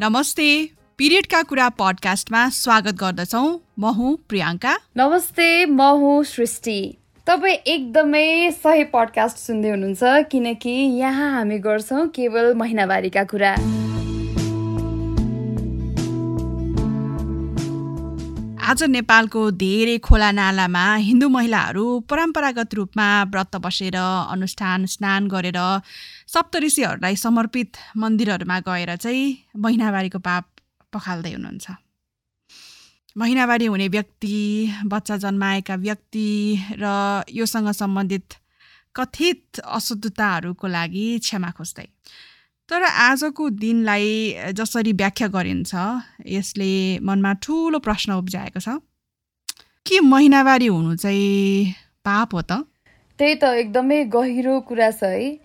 नमस्ते। पिरियडका कुरा पडकास्टमा स्वागत गर्दछौ। म हुँ प्रियङ्का। नमस्ते म हुँ सृष्टि। तपाईँ एकदमै सही पडकास्ट सुन्दै हुनुहुन्छ किनकि यहाँ हामी गर्छौँ केवल महिनावारीका कुरा। आज नेपालको धेरै खोला नालामा हिन्दू महिलाहरू परम्परागत रूपमा व्रत बसेर अनुष्ठान स्नान गरेर सप्तऋषिहरूलाई समर्पित मन्दिरहरूमा गएर चाहिँ महिनावारीको पाप पखाल्दै हुनुहुन्छ। महिनावारी हुने व्यक्ति बच्चा जन्माएका व्यक्ति र योसँग सम्बन्धित कथित अशुद्धताहरूको लागि क्षमा खोज्दै। तर आजको दिनलाई जसरी व्याख्या गरिन्छ यसले मनमा ठुलो प्रश्न उब्जाएको छ। के महिनावारी हुनु चाहिँ पाप हो त? त्यही त एकदमै गहिरो कुरा छ है।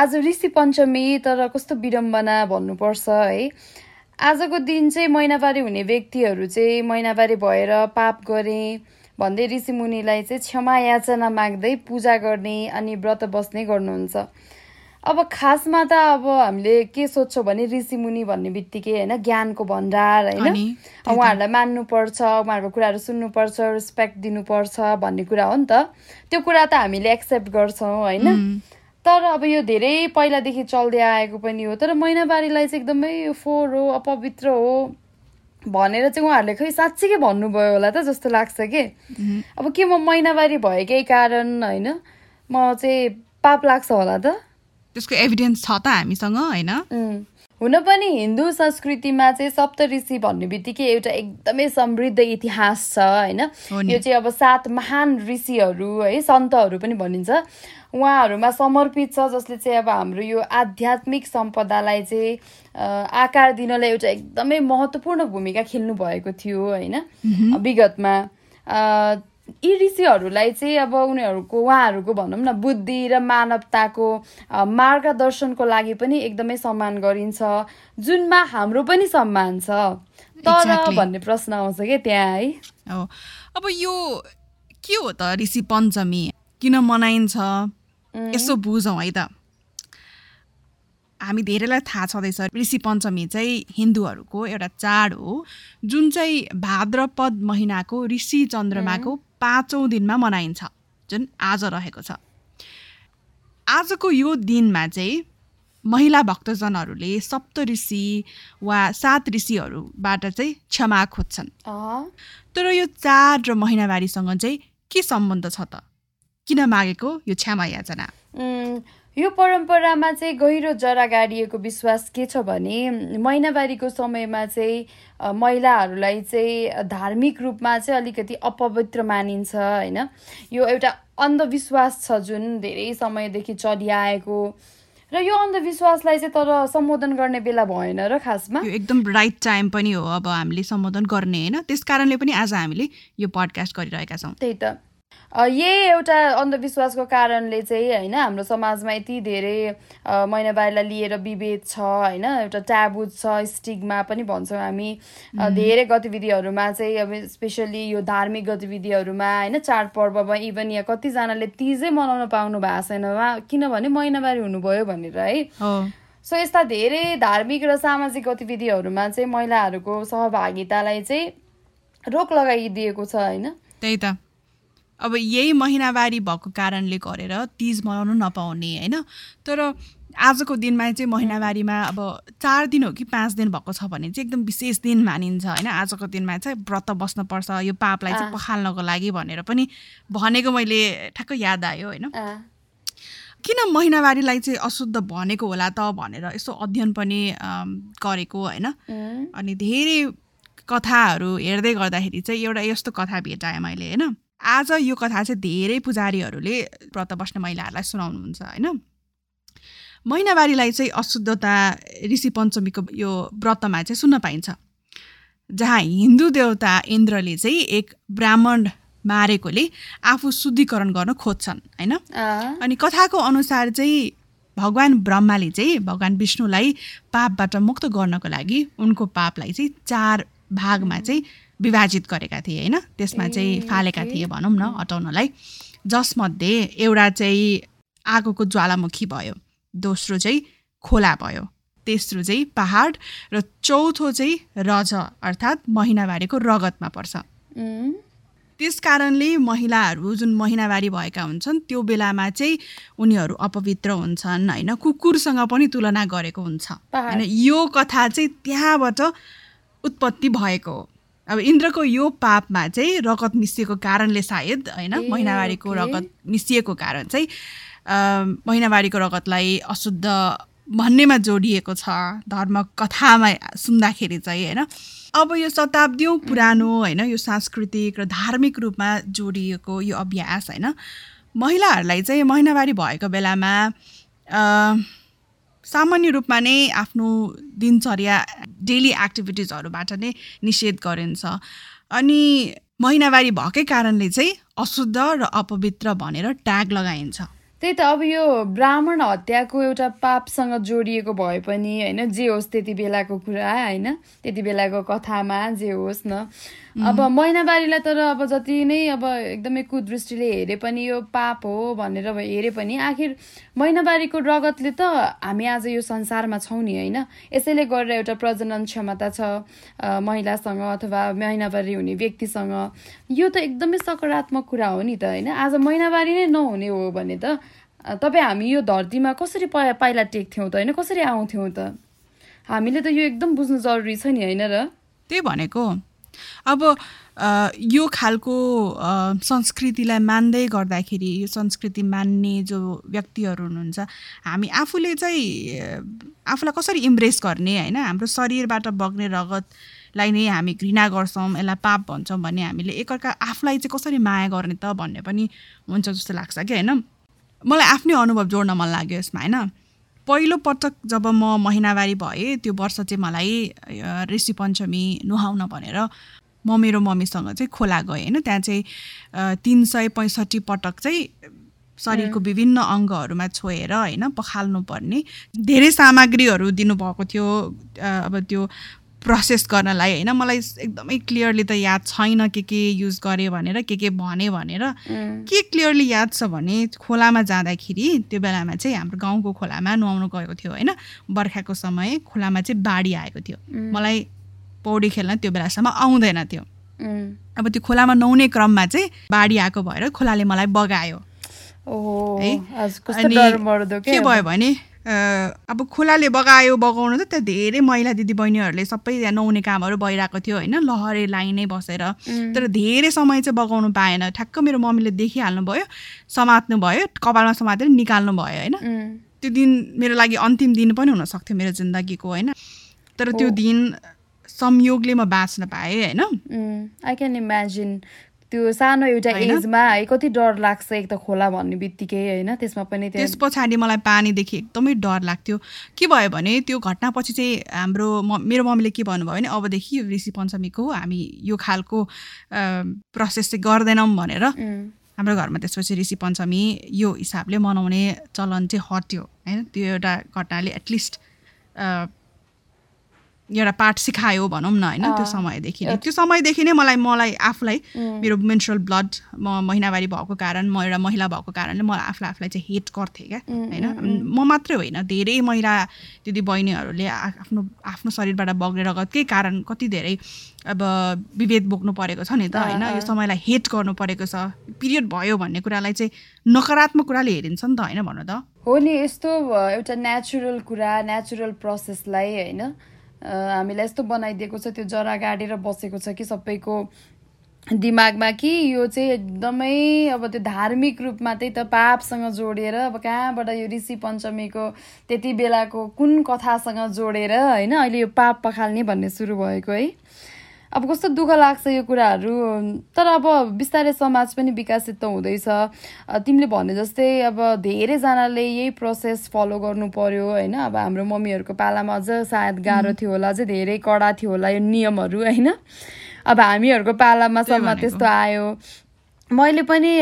आज ऋषि पञ्चमी तर कस्तो विडम्बना भन्नुपर्छ है। आजको दिन चाहिँ महिनावारी हुने व्यक्तिहरू चाहिँ महिनावारी भएर पाप गरे भन्दै ऋषि मुनिलाई चाहिँ क्षमा याचना माग्दै पूजा गर्ने अनि व्रत बस्ने गर्नुहुन्छ। अब खासमा त अब हामीले के सोध्छौँ भने ऋषिमुनि भन्ने बित्तिकै होइन ज्ञानको भण्डार होइन। उहाँहरूलाई मान्नुपर्छ उहाँहरूको कुराहरू सुन्नुपर्छ रेस्पेक्ट दिनुपर्छ भन्ने कुरा हो नि त। त्यो कुरा त हामीले एक्सेप्ट गर्छौँ होइन। तर अब यो धेरै पहिलादेखि चल्दै आएको पनि हो तर महिनावारीलाई चाहिँ एकदमै फोहोर हो अपवित्र हो भनेर चाहिँ उहाँहरूले खै साँच्चीकै भन्नुभयो होला त जस्तो लाग्छ कि। अब के म महिनावारी भएकै कारण होइन म चाहिँ पाप लाग्छ होला त। त्यसको एभिडेन्स छ त हामीसँग होइन? हुन पनि हिन्दू संस्कृतिमा चाहिँ सप्तऋषि भन्ने बित्तिकै एउटा एकदमै समृद्ध इतिहास छ होइन? यो चाहिँ अब सात महान ऋषिहरू है सन्तहरू पनि भनिन्छ। उहाँहरूमा समर्पित छ जसले चाहिँ अब हाम्रो यो आध्यात्मिक सम्पदालाई चाहिँ आकार दिनलाई एउटा एकदमै महत्त्वपूर्ण भूमिका खेल्नु भएको थियो होइन? विगतमा यी ऋषिहरूलाई चाहिँ अब उनीहरूको उहाँहरूको भनौँ न बुद्धि र मानवताको मार्गदर्शनको लागि पनि एकदमै सम्मान गरिन्छ। जुनमा हाम्रो पनि सम्मान छ। तर भन्ने प्रश्न आउँछ क्या त्यहाँ है? अब यो के हो त ऋषि पञ्चमी? किन मनाइन्छ? यसो बुझौँ है त। हामी धेरैलाई थाहा छँदैछ ऋषि पञ्चमी चाहिँ हिन्दूहरूको एउटा चाड हो। जुन चाहिँ भाद्रपद महिनाको ऋषि चन्द्रमाको पाँचौँ दिनमा मनाइन्छ जुन आज रहेको छ। आजको यो दिनमा चाहिँ महिला भक्तजनहरूले सप्त ऋषि वा सात ऋषिहरूबाट चाहिँ क्षमा खोज्छन्। तर यो चाड र महिनावारीसँग चाहिँ के सम्बन्ध छ त? किन मागेको यो क्षमा याचना? यो परम्परामा चाहिँ गहिरो जरा गाडिएको विश्वास के छ भने महिनावारीको समयमा चाहिँ महिलाहरूलाई चाहिँ धार्मिक रूपमा चाहिँ अलिकति अपवित्र मानिन्छ होइन? यो एउटा अन्धविश्वास छ जुन धेरै समयदेखि चलिआएको। र यो अन्धविश्वासलाई चाहिँ तर सम्बोधन गर्ने बेला भएन र खासमा। यो एकदम राइट टाइम पनि हो अब हामीले सम्बोधन गर्ने होइन? त्यस कारणले पनि आज हामीले यो पडकास्ट गरिरहेका छौँ। त्यही त। यही एउटा अन्धविश्वासको कारणले चाहिँ होइन हाम्रो समाजमा यति धेरै महिनावारीलाई लिएर विभेद छ होइन एउटा ट्याबु छ स्टिकमा पनि भन्छौँ हामी। धेरै गतिविधिहरूमा चाहिँ अब स्पेसली यो धार्मिक गतिविधिहरूमा होइन चाडपर्वमा इभन यहाँ कतिजनाले तिजै मनाउन पाउनु भएको छैन किनभने महिनावारी हुनुभयो भनेर है। सो यस्ता धेरै धार्मिक र सामाजिक गतिविधिहरूमा चाहिँ महिलाहरूको सहभागितालाई चाहिँ रोक लगाइदिएको छ होइन। त्यही त। अब यही महिनावारी भएको कारणले गरेर तिज मनाउनु नपाउने होइन? तर आजको दिनमा चाहिँ महिनावारीमा अब चार दिन हो कि पाँच दिन भएको छ भने चाहिँ एकदम विशेष दिन मानिन्छ होइन? आजको दिनमा चाहिँ व्रत बस्नुपर्छ यो पापलाई चाहिँ पखाल्नको लागि भनेर पनि भनेको मैले ठ्याक्क याद आयो होइन? किन महिनावारीलाई चाहिँ अशुद्ध भनेको होला त भनेर यसो अध्ययन पनि गरेको होइन? अनि धेरै कथाहरू हेर्दै गर्दाखेरि चाहिँ एउटा यस्तो कथा भेटाएँ मैले होइन? आज यो कथा चाहिँ धेरै पुजारीहरूले व्रत बस्ने महिलाहरूलाई सुनाउनुहुन्छ होइन? महिनावारीलाई चाहिँ अशुद्धता ऋषि पञ्चमीको यो व्रतमा चाहिँ सुन्न पाइन्छ जहाँ हिन्दू देवता इन्द्रले चाहिँ एक ब्राह्मण मारेकोले आफू शुद्धिकरण गर्न खोज्छन् होइन? अनि कथाको अनुसार चाहिँ भगवान् ब्रह्माले चाहिँ भगवान् विष्णुलाई पापबाट मुक्त गर्नको लागि उनको पापलाई चाहिँ चार भागमा चाहिँ विभाजित गरेका थिए होइन? त्यसमा चाहिँ फालेका थिए भनौँ न हटाउनलाई। जसमध्ये एउटा चाहिँ आगोको ज्वालामुखी भयो दोस्रो चाहिँ खोला भयो तेस्रो चाहिँ पहाड र चौथो चाहिँ रज अर्थात् महिनावारीको रगतमा पर्छ। त्यस कारणले महिलाहरू जुन महिनावारी भएका हुन्छन् त्यो बेलामा चाहिँ उनीहरू अपवित्र हुन्छन् होइन? कुकुरसँग पनि तुलना गरेको हुन्छ। होइन यो कथा चाहिँ त्यहाँबाट उत्पत्ति भएको हो। अब इन्द्रको यो पापमा चाहिँ रगत मिसिएको कारणले सायद होइन महिनावारीको रगत मिसिएको कारण चाहिँ महिनावारीको रगतलाई अशुद्ध भन्नेमा जोडिएको छ धर्म कथामा सुन्दाखेरि चाहिँ होइन। अब यो शताब्दीौँ पुरानो होइन यो सांस्कृतिक र धार्मिक रूपमा जोडिएको यो अभ्यास होइन। महिलाहरूलाई चाहिँ महिनावारी भएको बेलामा सामान्य रूपमा नै आफ्नो दिनचर्या डेली एक्टिभिटिजहरूबाट नै निषेध गरिन्छ। अनि महिनावारी भएकै कारणले चाहिँ अशुद्ध र अपवित्र भनेर ट्याग लगाइन्छ। त्यही त अब यो ब्राह्मण हत्याको एउटा पापसँग जोडिएको भए पनि होइन जे होस् त्यति बेलाको कुरा होइन त्यति बेलाको कथामा जे होस् न अब महिनावारीलाई तर अब जति नै अब एकदमै कुदृष्टिले हेरे पनि यो पाप हो भनेर हेरे पनि आखिर महिनावारीको रगतले त हामी आज यो संसारमा छौँ नि होइन। यसैले गरेर एउटा प्रजनन क्षमता छ महिलासँग अथवा महिनावारी हुने व्यक्तिसँग। यो त एकदमै सकारात्मक कुरा हो नि त होइन। आज महिनावारी नै नहुने हो भने त तपाईँ हामी यो धरतीमा कसरी पाइला टेक्थ्यौँ त होइन? कसरी आउँथ्यौँ त? हामीले त यो एकदम बुझ्नु जरुरी छ नि होइन र? त्यही भनेको। अब यो खालको संस्कृतिलाई मान्दै गर्दाखेरि यो संस्कृति मान्ने जो व्यक्तिहरू हुनुहुन्छ हामी आफूले चाहिँ आफूलाई कसरी इम्प्रेस गर्ने होइन? हाम्रो शरीरबाट बग्ने रगतलाई नै हामी घृणा गर्छौँ यसलाई पाप भन्छौँ भने हामीले एकअर्का आफूलाई चाहिँ कसरी माया गर्ने त भन्ने पनि हुन्छ जस्तो लाग्छ कि होइन? मलाई आफ्नै अनुभव जोड्न मन लाग्यो यसमा होइन? पहिलो पटक जब म महिनावारी भएँ त्यो वर्ष चाहिँ मलाई ऋषि पञ्चमी नुहाउन भनेर म मेरो मम्मीसँग चाहिँ खोला गएँ होइन? त्यहाँ चाहिँ तिन सय पैँसठी पटक चाहिँ शरीरको विभिन्न अङ्गहरूमा छोएर होइन पखाल्नु पर्ने धेरै सामग्रीहरू दिनुभएको थियो अब त्यो प्रोसेस गर्नलाई होइन? मलाई एकदमै क्लियरली त याद छैन के के युज गरेँ भनेर के के भने भनेर। के क्लियरली याद छ भने खोलामा जाँदाखेरि त्यो बेलामा चाहिँ हाम्रो गाउँको खोलामा नुहाउनु गएको थियो होइन? बर्खाको समय खोलामा चाहिँ बाढी आएको थियो। मलाई पौडी खेल्न त्यो बेलासम्म आउँदैन थियो अब त्यो खोलामा नुहाउने क्रममा चाहिँ बाढी आएको भएर खोलाले मलाई बगायो। है? अनि के भयो भने अब खोलाले बगायो बगाउनु त त्यहाँ धेरै महिला दिदीबहिनीहरूले सबै त्यहाँ नुहाउने कामहरू भइरहेको थियो होइन लहरे लाइनै बसेर। तर धेरै समय चाहिँ बगाउनु पाएन। ठ्याक्क मेरो मम्मीले देखिहाल्नु भयो समात्नु भयो कपालमा समातेर निकाल्नु भयो होइन त्यो दिन मेरो लागि अन्तिम दिन पनि हुनसक्थ्यो मेरो जिन्दगीको होइन। तर त्यो दिन संयोगले म बाँच्न पाएँ होइन? आई क्यान इमेजिन त्यो सानो एउटा एजमा है कति डर लाग्छ एक त खोला भन्ने बित्तिकै होइन? त्यसमा पनि त्यस पछाडि मलाई पानीदेखि एकदमै डर लाग्थ्यो। के भयो भने त्यो घटनापछि चाहिँ हाम्रो मेरो मम्मीले के भन्नुभयो भने अबदेखि ऋषि पञ्चमीको हामी यो खालको प्रोसेस चाहिँ गर्दैनौँ भनेर। हाम्रो घरमा त्यसपछि ऋषि पञ्चमी यो हिसाबले मनाउने चलन चाहिँ हट्यो होइन? त्यो एउटा घटनाले एटलिस्ट एउटा पाठ सिकायो भनौँ न होइन? त्यो समयदेखि नै। त्यो समयदेखि नै मलाई मलाई आफूलाई मेरो मेन्सुरल ब्लड म महिनावारी भएको कारण म एउटा महिला भएको कारणले मलाई आफूलाई आफूलाई चाहिँ हेट गर्थेँ क्या होइन? म मात्रै होइन धेरै महिला दिदी बहिनीहरूले आफ्नो आफ्नो शरीरबाट बग्ने रगतकै कारण कति धेरै अब विभेद बोक्नु परेको छ नि त होइन? यो समयलाई हेट गर्नु परेको छ। पिरियड भयो भन्ने कुरालाई चाहिँ नकारात्मक कुराले हेरिन्छ नि त होइन भन्नु त? हो नि यस्तो एउटा नेचुरल कुरा नेचुरल प्रोसेसलाई होइन? हामीलाई यस्तो बनाइदिएको छ त्यो जरा गाडेर बसेको छ कि सबैको दिमागमा कि यो चाहिँ एकदमै अब त्यो धार्मिक रूपमा त्यही त पापसँग जोडेर अब कहाँबाट यो ऋषि पञ्चमीको त्यति बेलाको कुन कथासँग जोडेर होइन अहिले यो पाप पखाल्ने भन्ने सुरु भएको है। अब कस्तो दुःख लाग्छ यो कुराहरू? तर अब बिस्तारै समाज पनि विकसित त हुँदैछ। तिमीले भने जस्तै अब धेरैजनाले यही प्रोसेस फलो गर्नु पर्यो होइन? अब हाम्रो मम्मीहरूको पालामा अझ सायद गाह्रो थियो होला अझै धेरै कडा थियो होला यो नियमहरू होइन? अब हामीहरूको पालामा सम्म त्यस्तो आयो। मैले पनि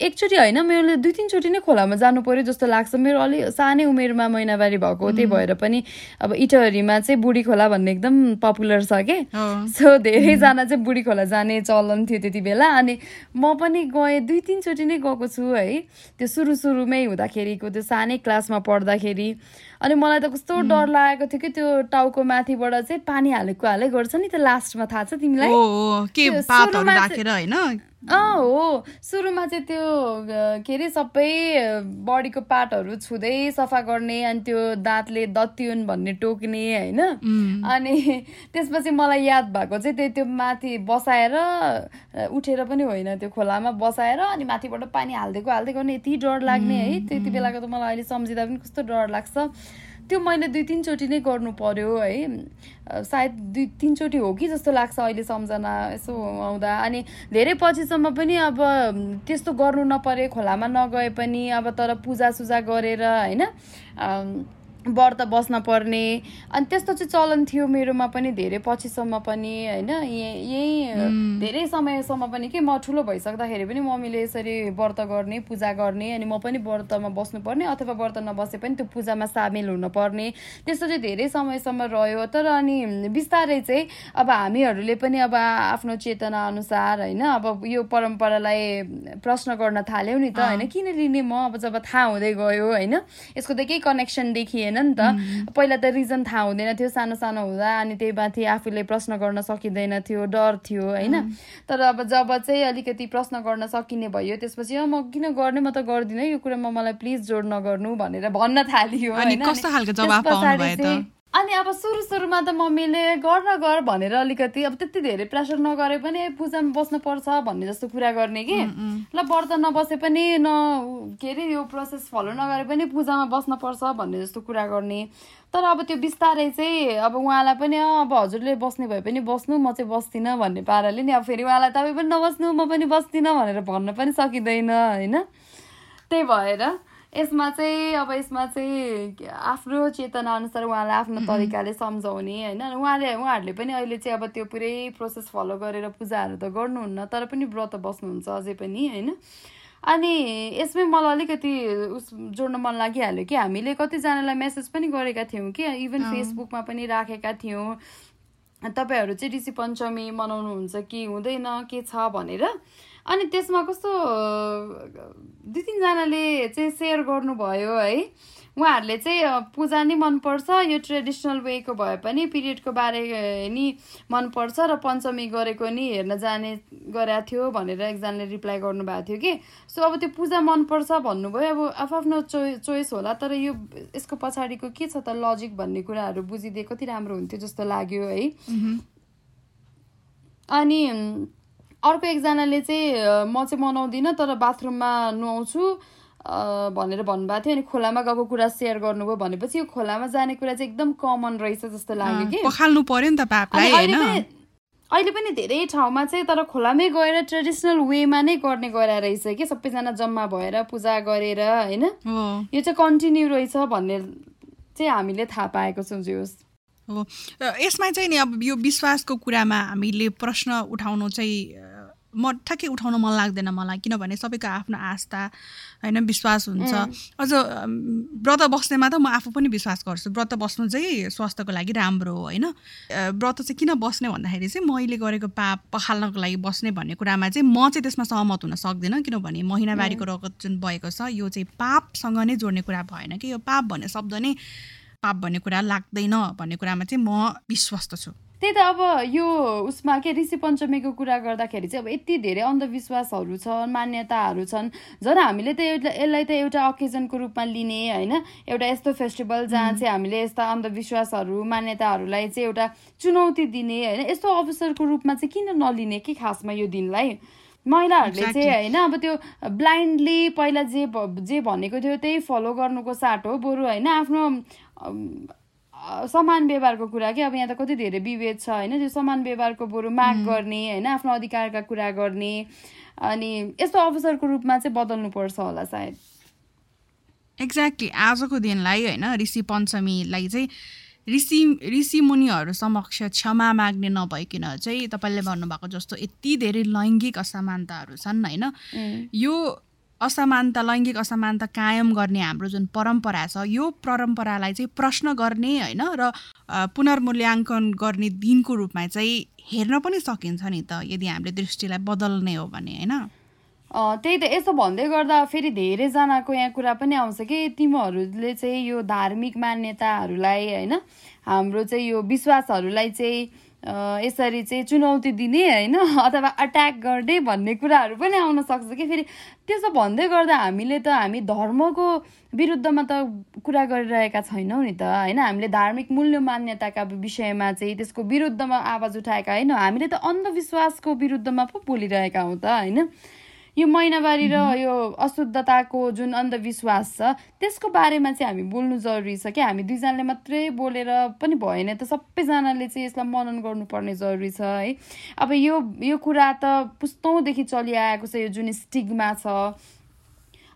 एकचोटि होइन मैले दुई तिनचोटि नै खोलामा जानु पऱ्यो जस्तो लाग्छ। मेरो अलि सानै उमेरमा महिनावारी भएको त्यही भएर पनि अब इटहरीमा चाहिँ बुढी खोला भन्ने एकदम पपुलर छ कि? सो धेरैजना चाहिँ बुढी खोला जाने चलन थियो त्यति बेला। अनि म पनि गएँ दुई तिनचोटि नै गएको छु है। त्यो सुरु सुरुमै हुँदाखेरिको त्यो सानै क्लासमा पढ्दाखेरि। अनि मलाई त कस्तो डर लागेको थियो कि त्यो टाउको माथिबाट चाहिँ पानी हालेको हाले गर्छ नि त्यो लास्टमा थाहा छ तिमीलाई? अँ हो। सुरुमा चाहिँ त्यो के अरे सबै बडीको पार्टहरू छुँदै सफा गर्ने अनि त्यो दाँतले दत्युन भन्ने टोक्ने होइन? अनि त्यसपछि मलाई याद भएको चाहिँ त्यो त्यो माथि बसाएर उठेर पनि होइन त्यो खोलामा बसाएर अनि माथिबाट पानी हालिदिएको हाल्दै गर्ने यति डर लाग्ने है। त्यति बेलाको त मलाई अहिले सम्झिँदा पनि कस्तो डर लाग्छ। त्यो मैले दुई तिनचोटि नै गर्नु पर्यो है। सायद दुई तिनचोटि हो कि जस्तो लाग्छ अहिले सम्झना यसो आउँदा। अनि धेरै पछिसम्म पनि अब त्यस्तो गर्नु नपरे खोलामा नगए पनि अब तर पूजासुजा गरेर होइन व्रत बस्न पर्ने। अनि त्यस्तो चाहिँ चलन थियो मेरोमा पनि धेरै पछिसम्म पनि होइन? यही धेरै समयसम्म पनि के म ठुलो भइसक्दाखेरि पनि मम्मीले यसरी व्रत गर्ने पूजा गर्ने अनि म पनि व्रतमा बस्नुपर्ने अथवा व्रत नबसे पनि त्यो पूजामा सामेल हुनुपर्ने। त्यस्तो चाहिँ धेरै समयसम्म रह्यो। तर अनि बिस्तारै चाहिँ अब हामीहरूले पनि अब आफ्नो चेतना अनुसार होइन? अब यो परम्परालाई प्रश्न गर्न थाल्यौँ नि त होइन? किन लिने म? अब जब थाहा हुँदै गयो होइन? यसको त केही कनेक्सन देखिएन। नि त। पहिला त रिजन थाहा हुँदैन थियो सानो सानो हुँदा अनि त्यही माथि आफूले प्रश्न गर्न सकिँदैन थियो डर थियो होइन। तर अब जब चाहिँ अलिकति प्रश्न गर्न सकिने भयो त्यसपछि म किन गर्ने? म त गर्दिनँ यो कुरामा मलाई प्लिज जोड नगर्नु भनेर भन्न थालियो होइन। अनि अब सुरु सुरुमा त मम्मीले गर न गर भनेर अलिकति अब त्यति धेरै प्रेसर नगरे पनि पूजामा बस्नु पर्छ भन्ने जस्तो कुरा गर्ने कि। ल व्रत नबसे पनि न के अरे यो प्रोसेस फलो नगरे पनि पूजामा बस्न पर्छ भन्ने जस्तो कुरा गर्ने। तर अब त्यो बिस्तारै चाहिँ अब उहाँलाई पनि अब हजुरले बस्ने भए पनि बस्नु म चाहिँ बस्दिनँ भन्ने पाराले नि अब फेरि उहाँलाई तपाईँ पनि नबस्नु म पनि बस्दिनँ भनेर भन्न पनि सकिँदैन होइन? त्यही भएर यसमा चाहिँ अब यसमा चाहिँ आफ्नो चेतना अनुसार उहाँलाई आफ्नो तरिकाले सम्झाउने होइन? उहाँले उहाँहरूले पनि अहिले चाहिँ अब त्यो पुरै प्रोसेस फलो गरेर पूजाहरू त गर्नुहुन्न तर पनि व्रत बस्नुहुन्छ अझै पनि होइन? अनि यसमै मलाई अलिकति उस जोड्न मन लागिहाल्यो कि हामीले कतिजनालाई मेसेज पनि गरेका थियौँ कि इभन फेसबुकमा पनि राखेका थियौँ। तपाईँहरू चाहिँ ऋषि पञ्चमी मनाउनुहुन्छ कि हुँदैन के छ भनेर? अनि त्यसमा कस्तो दुई तिनजनाले चाहिँ सेयर गर्नुभयो है। उहाँहरूले चाहिँ पूजा नि मनपर्छ यो ट्रेडिसनल वेको भए पनि पिरियडको बारे नि मनपर्छ र पञ्चमी गरेको नि हेर्न जाने गरेको थियो भनेर एकजनाले रिप्लाई गर्नुभएको थियो कि। सो अब त्यो पूजा मनपर्छ भन्नुभयो। अब आफ्नो चोइ चोइस होला तर यो यसको पछाडिको के छ त लजिक भन्ने कुराहरू बुझिदिए कति राम्रो हुन्थ्यो जस्तो लाग्यो है। अनि अर्को एकजनाले चाहिँ म चाहिँ मनाउँदिनँ तर बाथरुममा नुहाउँछु भनेर भन्नुभएको थियो। अनि खोलामा गएको कुरा सेयर गर्नुभयो भनेपछि यो खोलामा जाने कुरा चाहिँ एकदम कमन रहेछ जस्तो लाग्यो कि। पखाल्नु पर्यो नि त अहिले पनि धेरै ठाउँमा चाहिँ तर खोलामै गएर ट्रेडिसनल वेमा नै गर्ने गएर रहेछ कि। सबैजना जम्मा भएर पूजा गरेर होइन? यो चाहिँ कन्टिन्यू रहेछ भन्ने चाहिँ हामीले थाहा पाएको छौँ जोस् हो। यसमा चाहिँ नि अब यो विश्वासको कुरामा हामीले प्रश्न उठाउनु चाहिँ म ठ्याक्कै उठाउन मन लाग्दैन मलाई किनभने सबैको आफ्नो आस्था होइन विश्वास हुन्छ। अझ व्रत बस्नेमा त म आफू पनि विश्वास गर्छु। व्रत बस्नु चाहिँ स्वास्थ्यको लागि राम्रो हो होइन? व्रत चाहिँ किन बस्ने भन्दाखेरि चाहिँ मैले गरेको पाप पखाल्नको लागि बस्ने भन्ने कुरामा चाहिँ म चाहिँ त्यसमा सहमत हुन सक्दिनँ। किनभने महिनावारीको रगत जुन भएको छ यो चाहिँ पापसँग नै जोड्ने कुरा भएन कि। यो पाप भन्ने शब्द नै पाप भन्ने कुरा लाग्दैन भन्ने कुरामा चाहिँ म विश्वस्त छु। त्यही त अब यो उसमा के ऋषि पञ्चमीको कुरा गर्दाखेरि चाहिँ अब यति धेरै अन्धविश्वासहरू छन् मान्यताहरू छन् झन् हामीले त यसलाई त एउटा अकेजनको रूपमा लिने होइन एउटा यस्तो फेस्टिभल जहाँ चाहिँ हामीले यस्ता अन्धविश्वासहरू मान्यताहरूलाई चाहिँ एउटा चुनौती दिने होइन यस्तो अवसरको रूपमा चाहिँ किन नलिने कि खासमा यो दिनलाई? महिलाहरूले चाहिँ होइन अब त्यो ब्लाइन्डली पहिला जे जे भनेको थियो त्यही फलो गर्नुको साटो बरु होइन आफ्नो समान व्यवहारको कुरा कि? अब यहाँ त कति धेरै विभेद छ होइन? त्यो समान व्यवहारको बरु माग गर्ने होइन? आफ्नो अधिकारका कुरा गर्ने अनि यस्तो अवसरको रूपमा चाहिँ बदल्नुपर्छ होला सायद। एक्ज्याक्टली आजको दिनलाई होइन ऋषि पञ्चमीलाई चाहिँ ऋषि ऋषि मुनिहरू समक्ष क्षमा माग्ने नभइकन चाहिँ तपाईँले भन्नुभएको जस्तो यति धेरै लैङ्गिक असमानताहरू छन् होइन? यो असमानता लैङ्गिक असमानता कायम गर्ने हाम्रो जुन परम्परा छ यो परम्परालाई चाहिँ प्रश्न गर्ने होइन र पुनर्मूल्याङ्कन गर्ने दिनको रूपमा चाहिँ हेर्न पनि सकिन्छ नि त यदि हामीले दृष्टिलाई बदल्ने हो भने होइन? त्यही त यसो भन्दै गर्दा फेरि धेरैजनाको यहाँ कुरा पनि आउँछ कि तिमीहरूले चाहिँ यो धार्मिक मान्यताहरूलाई होइन हाम्रो चाहिँ यो विश्वासहरूलाई चाहिँ यसरी चाहिँ चुनौती दिने होइन? अथवा अट्याक गर्ने भन्ने कुराहरू पनि आउन सक्छ कि? फेरि त्यसो भन्दै गर्दा हामीले त हामी धर्मको विरुद्धमा त कुरा गरिरहेका छैनौँ नि त होइन? हामीले धार्मिक मूल्य मान्यताका विषयमा चाहिँ त्यसको विरुद्धमा आवाज उठाएका होइन? हामीले त अन्धविश्वासको विरुद्धमा पो बोलिरहेका हौँ त होइन? यो महिनावारी र यो अशुद्धताको जुन अन्धविश्वास छ त्यसको बारेमा चाहिँ हामी बोल्नु जरुरी छ कि हामी दुईजनाले मात्रै बोलेर पनि भएन त सबैजनाले चाहिँ यसलाई मनन गर्नुपर्ने जरुरी छ है? अब यो यो कुरा त पुस्तौँदेखि चलिआएको छ यो जुन स्टिगमा छ।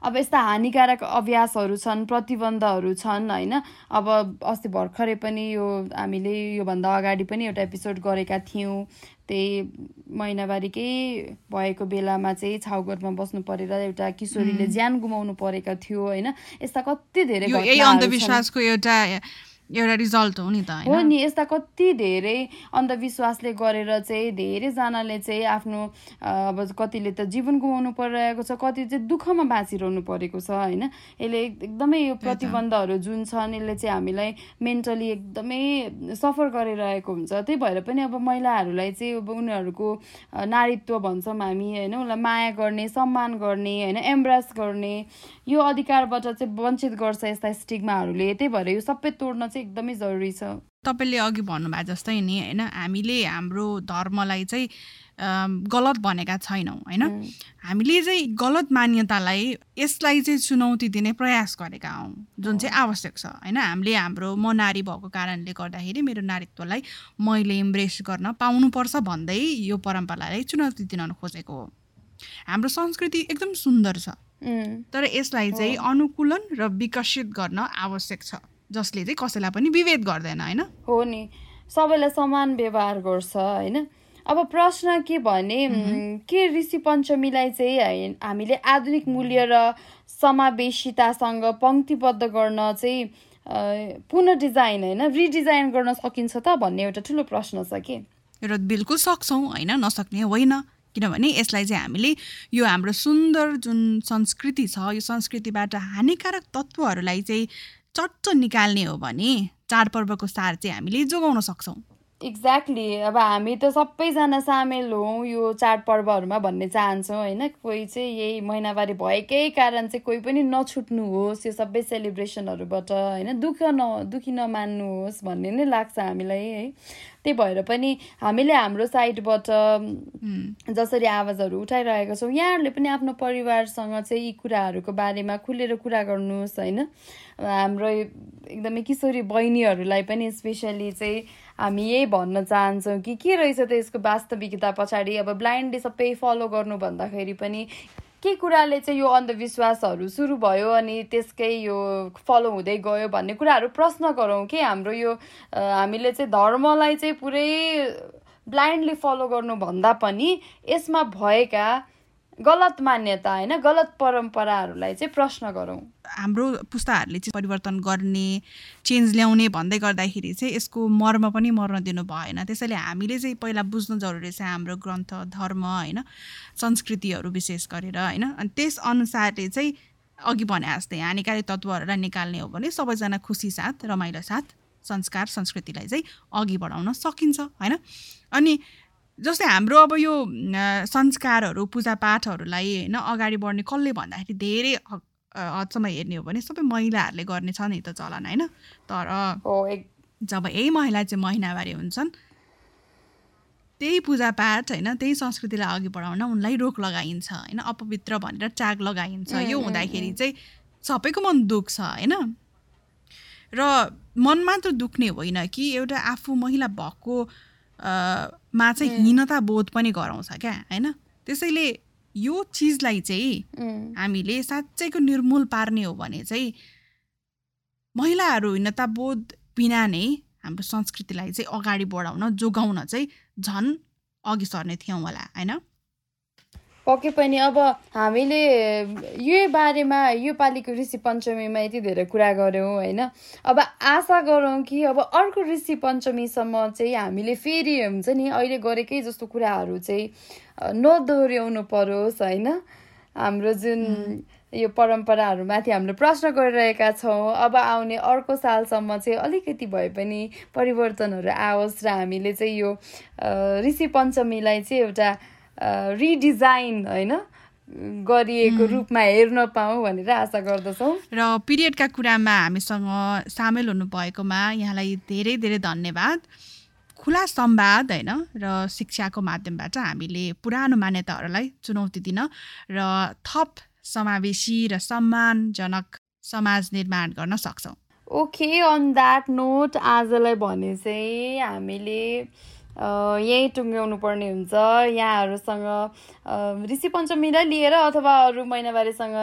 अब यस्ता हानिकारक अभ्यासहरू छन् प्रतिबन्धहरू छन् होइन? अब अस्ति भर्खरै पनि यो हामीले योभन्दा अगाडि पनि एउटा एपिसोड गरेका थियौँ। त्यही महिनावारीकै भएको बेलामा चाहिँ छाउगरमा बस्नु परेर एउटा किशोरीले ज्यान गुमाउनु परेका थियो होइन? यस्ता कति धेरै अन्धविश्वासको एउटा एउटा रिजल्ट हो नि त हो नि यस्ता कति धेरै अन्धविश्वासले गरेर चाहिँ धेरैजनाले चाहिँ आफ्नो अब कतिले त जीवन गुमाउनु परिरहेको छ कति चाहिँ दुःखमा बाँचिरहनु परेको छ होइन? यसले एकदमै यो प्रतिबन्धहरू जुन छन् यसले चाहिँ हामीलाई मेन्टली एकदमै सफर गरिरहेको हुन्छ। त्यही भएर पनि अब महिलाहरूलाई चाहिँ अब उनीहरूको नारीत्व भन्छौँ हामी होइन? उसलाई माया गर्ने सम्मान गर्ने होइन? एम्ब्रास गर्ने यो अधिकारबाट चाहिँ वञ्चित गर्छ यस्ता स्टिगमाहरूले त्यही भएर यो सबै तोड्न चाहिँ एकदमै जरुरी छ। तपाईँले अघि भन्नुभएको जस्तै नि होइन हामीले हाम्रो धर्मलाई चाहिँ गलत भनेका छैनौँ होइन। हामीले चाहिँ गलत मान्यतालाई यसलाई चाहिँ चुनौती दिने प्रयास गरेका हौँ जुन चाहिँ आवश्यक छ होइन। हामीले हाम्रो म नारी भएको कारणले गर्दाखेरि मेरो नारीत्वलाई मैले इम्ब्रेस गर्न पाउनुपर्छ भन्दै यो परम्परालाई चुनौती दिन खोजेको हो। हाम्रो संस्कृति एकदम सुन्दर छ। तर यसलाई चाहिँ अनुकूलन र विकसित गर्न आवश्यक छ। जसले चाहिँ कसैलाई पनि विभेद गर्दैन होइन? हो नि। सबैलाई समान व्यवहार गर्छ होइन? अब प्रश्न के भने के ऋषि पञ्चमीलाई चाहिँ हामीले आधुनिक मूल्य र समावेशितासँग पङ्क्तिबद्ध गर्न चाहिँ पुनः डिजाइन होइन? रिडिजाइन गर्न सकिन्छ त भन्ने एउटा ठुलो प्रश्न छ कि? र बिल्कुल सक्छौँ होइन? नसक्ने होइन। किनभने यसलाई चाहिँ हामीले यो हाम्रो सुन्दर जुन संस्कृति छ यो संस्कृतिबाट हानिकारक तत्त्वहरूलाई चाहिँ चट्ट निकाल्ने हो भने चाडपर्वको सार चाहिँ हामीले जोगाउन सक्छौँ। एक्ज्याक्टली अब हामी त सबैजना सामेल हौँ यो चाडपर्वहरूमा भन्ने चाहन्छौँ होइन? कोही चाहिँ यही महिनावारी भएकै कारण चाहिँ कोही पनि नछुट्नुहोस् यो सबै सेलिब्रेसनहरूबाट होइन? दुःख न दुःखी नमान्नुहोस् भन्ने नै लाग्छ हामीलाई है? त्यही भएर पनि हामीले हाम्रो साइडबाट जसरी आवाजहरू उठाइरहेका छौँ यहाँहरूले पनि आफ्नो परिवारसँग चाहिँ यी कुराहरूको बारेमा खुलेर कुरा गर्नुहोस् होइन? हाम्रो एकदमै किशोरी बहिनीहरूलाई पनि स्पेसली चाहिँ हामी यही भन्न चाहन्छौँ कि के रहेछ त यसको वास्तविकता पछाडि? अब ब्लाइन्डली सबै फलो गर्नु भन्दाखेरि पनि के कुराले चाहिँ यो अन्धविश्वासहरू सुरु भयो अनि त्यसकै यो फलो हुँदै गयो भन्ने कुराहरू प्रश्न गरौँ कि हाम्रो यो हामीले चाहिँ धर्मलाई चाहिँ पुरै ब्लाइन्डली फलो गर्नुभन्दा पनि यसमा भएका गलत मान्यता होइन? गलत परम्पराहरूलाई चाहिँ प्रश्न गरौँ। हाम्रो पुस्ताहरूले चाहिँ परिवर्तन गर्ने चेन्ज ल्याउने भन्दै गर्दाखेरि चाहिँ यसको मर्म पनि मर्न दिनु भएन। त्यसैले हामीले चाहिँ पहिला बुझ्नु जरुरी छ हाम्रो ग्रन्थ धर्म होइन? संस्कृतिहरू विशेष गरेर होइन? अनि त्यस अनुसारले चाहिँ अघि भने जस्तै हानिकारी तत्त्वहरूलाई निकाल्ने हो भने सबैजना खुसी साथ रमाइलो साथ संस्कार संस्कृतिलाई चाहिँ अघि बढाउन सकिन्छ होइन? अनि जस्तै हाम्रो अब यो संस्कारहरू पूजापाठहरूलाई होइन अगाडि बढ्ने कसले भन्दाखेरि धेरै हदसम्म हेर्ने हो भने सबै महिलाहरूले गर्ने छ नि त चलन होइन। तर जब यही महिला चाहिँ महिनावारी हुन्छन् त्यही पूजापाठ होइन त्यही संस्कृतिलाई अघि बढाउन उनलाई रोक लगाइन्छ होइन अपवित्र भनेर ट्याग लगाइन्छ। यो हुँदाखेरि चाहिँ सबैको मन दुख्छ होइन। र मन मात्र दुख्ने होइन कि एउटा आफू महिला भएको मा चाहिँ हीनता बोध पनि गराउँछ क्या होइन? त्यसैले यो चिजलाई चाहिँ हामीले साँच्चैको निर्मूल पार्ने हो भने चाहिँ महिलाहरू हीनता बोध बिना नै हाम्रो संस्कृतिलाई चाहिँ अगाडि बढाउन जोगाउन चाहिँ झन् अघि सर्ने थियौँ होला होइन? पक्कै पनि अब हामीले यो बारेमा यो पालिको ऋषि पञ्चमीमा यति धेरै कुरा गऱ्यौँ होइन? अब आशा गरौँ कि अब अर्को ऋषि पञ्चमीसम्म चाहिँ हामीले फेरि हुन्छ नि अहिले गरेकै जस्तो कुराहरू चाहिँ नदोहोऱ्याउनु परोस् होइन? हाम्रो जुन यो परम्पराहरूमाथि हामीले प्रश्न गरिरहेका छौँ अब आउने अर्को सालसम्म चाहिँ अलिकति भए पनि परिवर्तनहरू आओस् र हामीले चाहिँ यो ऋषि पञ्चमीलाई चाहिँ एउटा रिडिजाइन होइन? गरिएको रूपमा हेर्न पाऊँ भनेर आशा गर्दछौँ। र पिरियडका कुरामा हामीसँग सामेल हुनुभएकोमा यहाँलाई धेरै धेरै धन्यवाद। खुला संवाद होइन? र शिक्षाको माध्यमबाट हामीले पुरानो मान्यताहरूलाई चुनौती दिन र थप समावेशी र सम्मानजनक समाज निर्माण गर्न सक्छौँ। ओके अन द्याट नोट आजलाई भने चाहिँ हामीले यहीँ टुङ्ग्याउनु पर्ने हुन्छ। यहाँहरूसँग ऋषि पञ्चमीलाई लिएर अथवा अरू महिनावारीसँग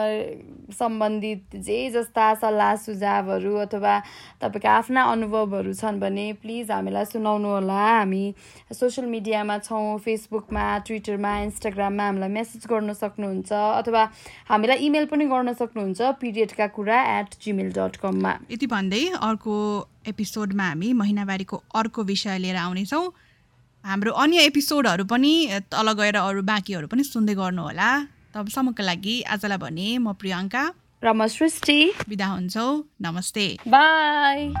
सम्बन्धित जे जस्ता सल्लाह सुझावहरू अथवा तपाईँको आफ्ना अनुभवहरू छन् भने प्लिज हामीलाई सुनाउनु होला। हामी सोसियल मिडियामा छौँ फेसबुकमा ट्विटरमा इन्स्टाग्राममा हामीलाई मेसेज गर्न सक्नुहुन्छ अथवा हामीलाई इमेल पनि गर्न सक्नुहुन्छ पिरियडका कुरा एट जिमेल डट कममा यति भन्दै अर्को एपिसोडमा हामी महिनावारीको अर्को विषय लिएर आउनेछौँ। हाम्रो अन्य एपिसोडहरू पनि तल गएर अरू बाँकीहरू पनि सुन्दै गर्नुहोला तबसम्मको लागि आजलाई भने म प्रियङ्का। र म सृष्टि। बिदा हुन्छौ। नमस्ते। बाई।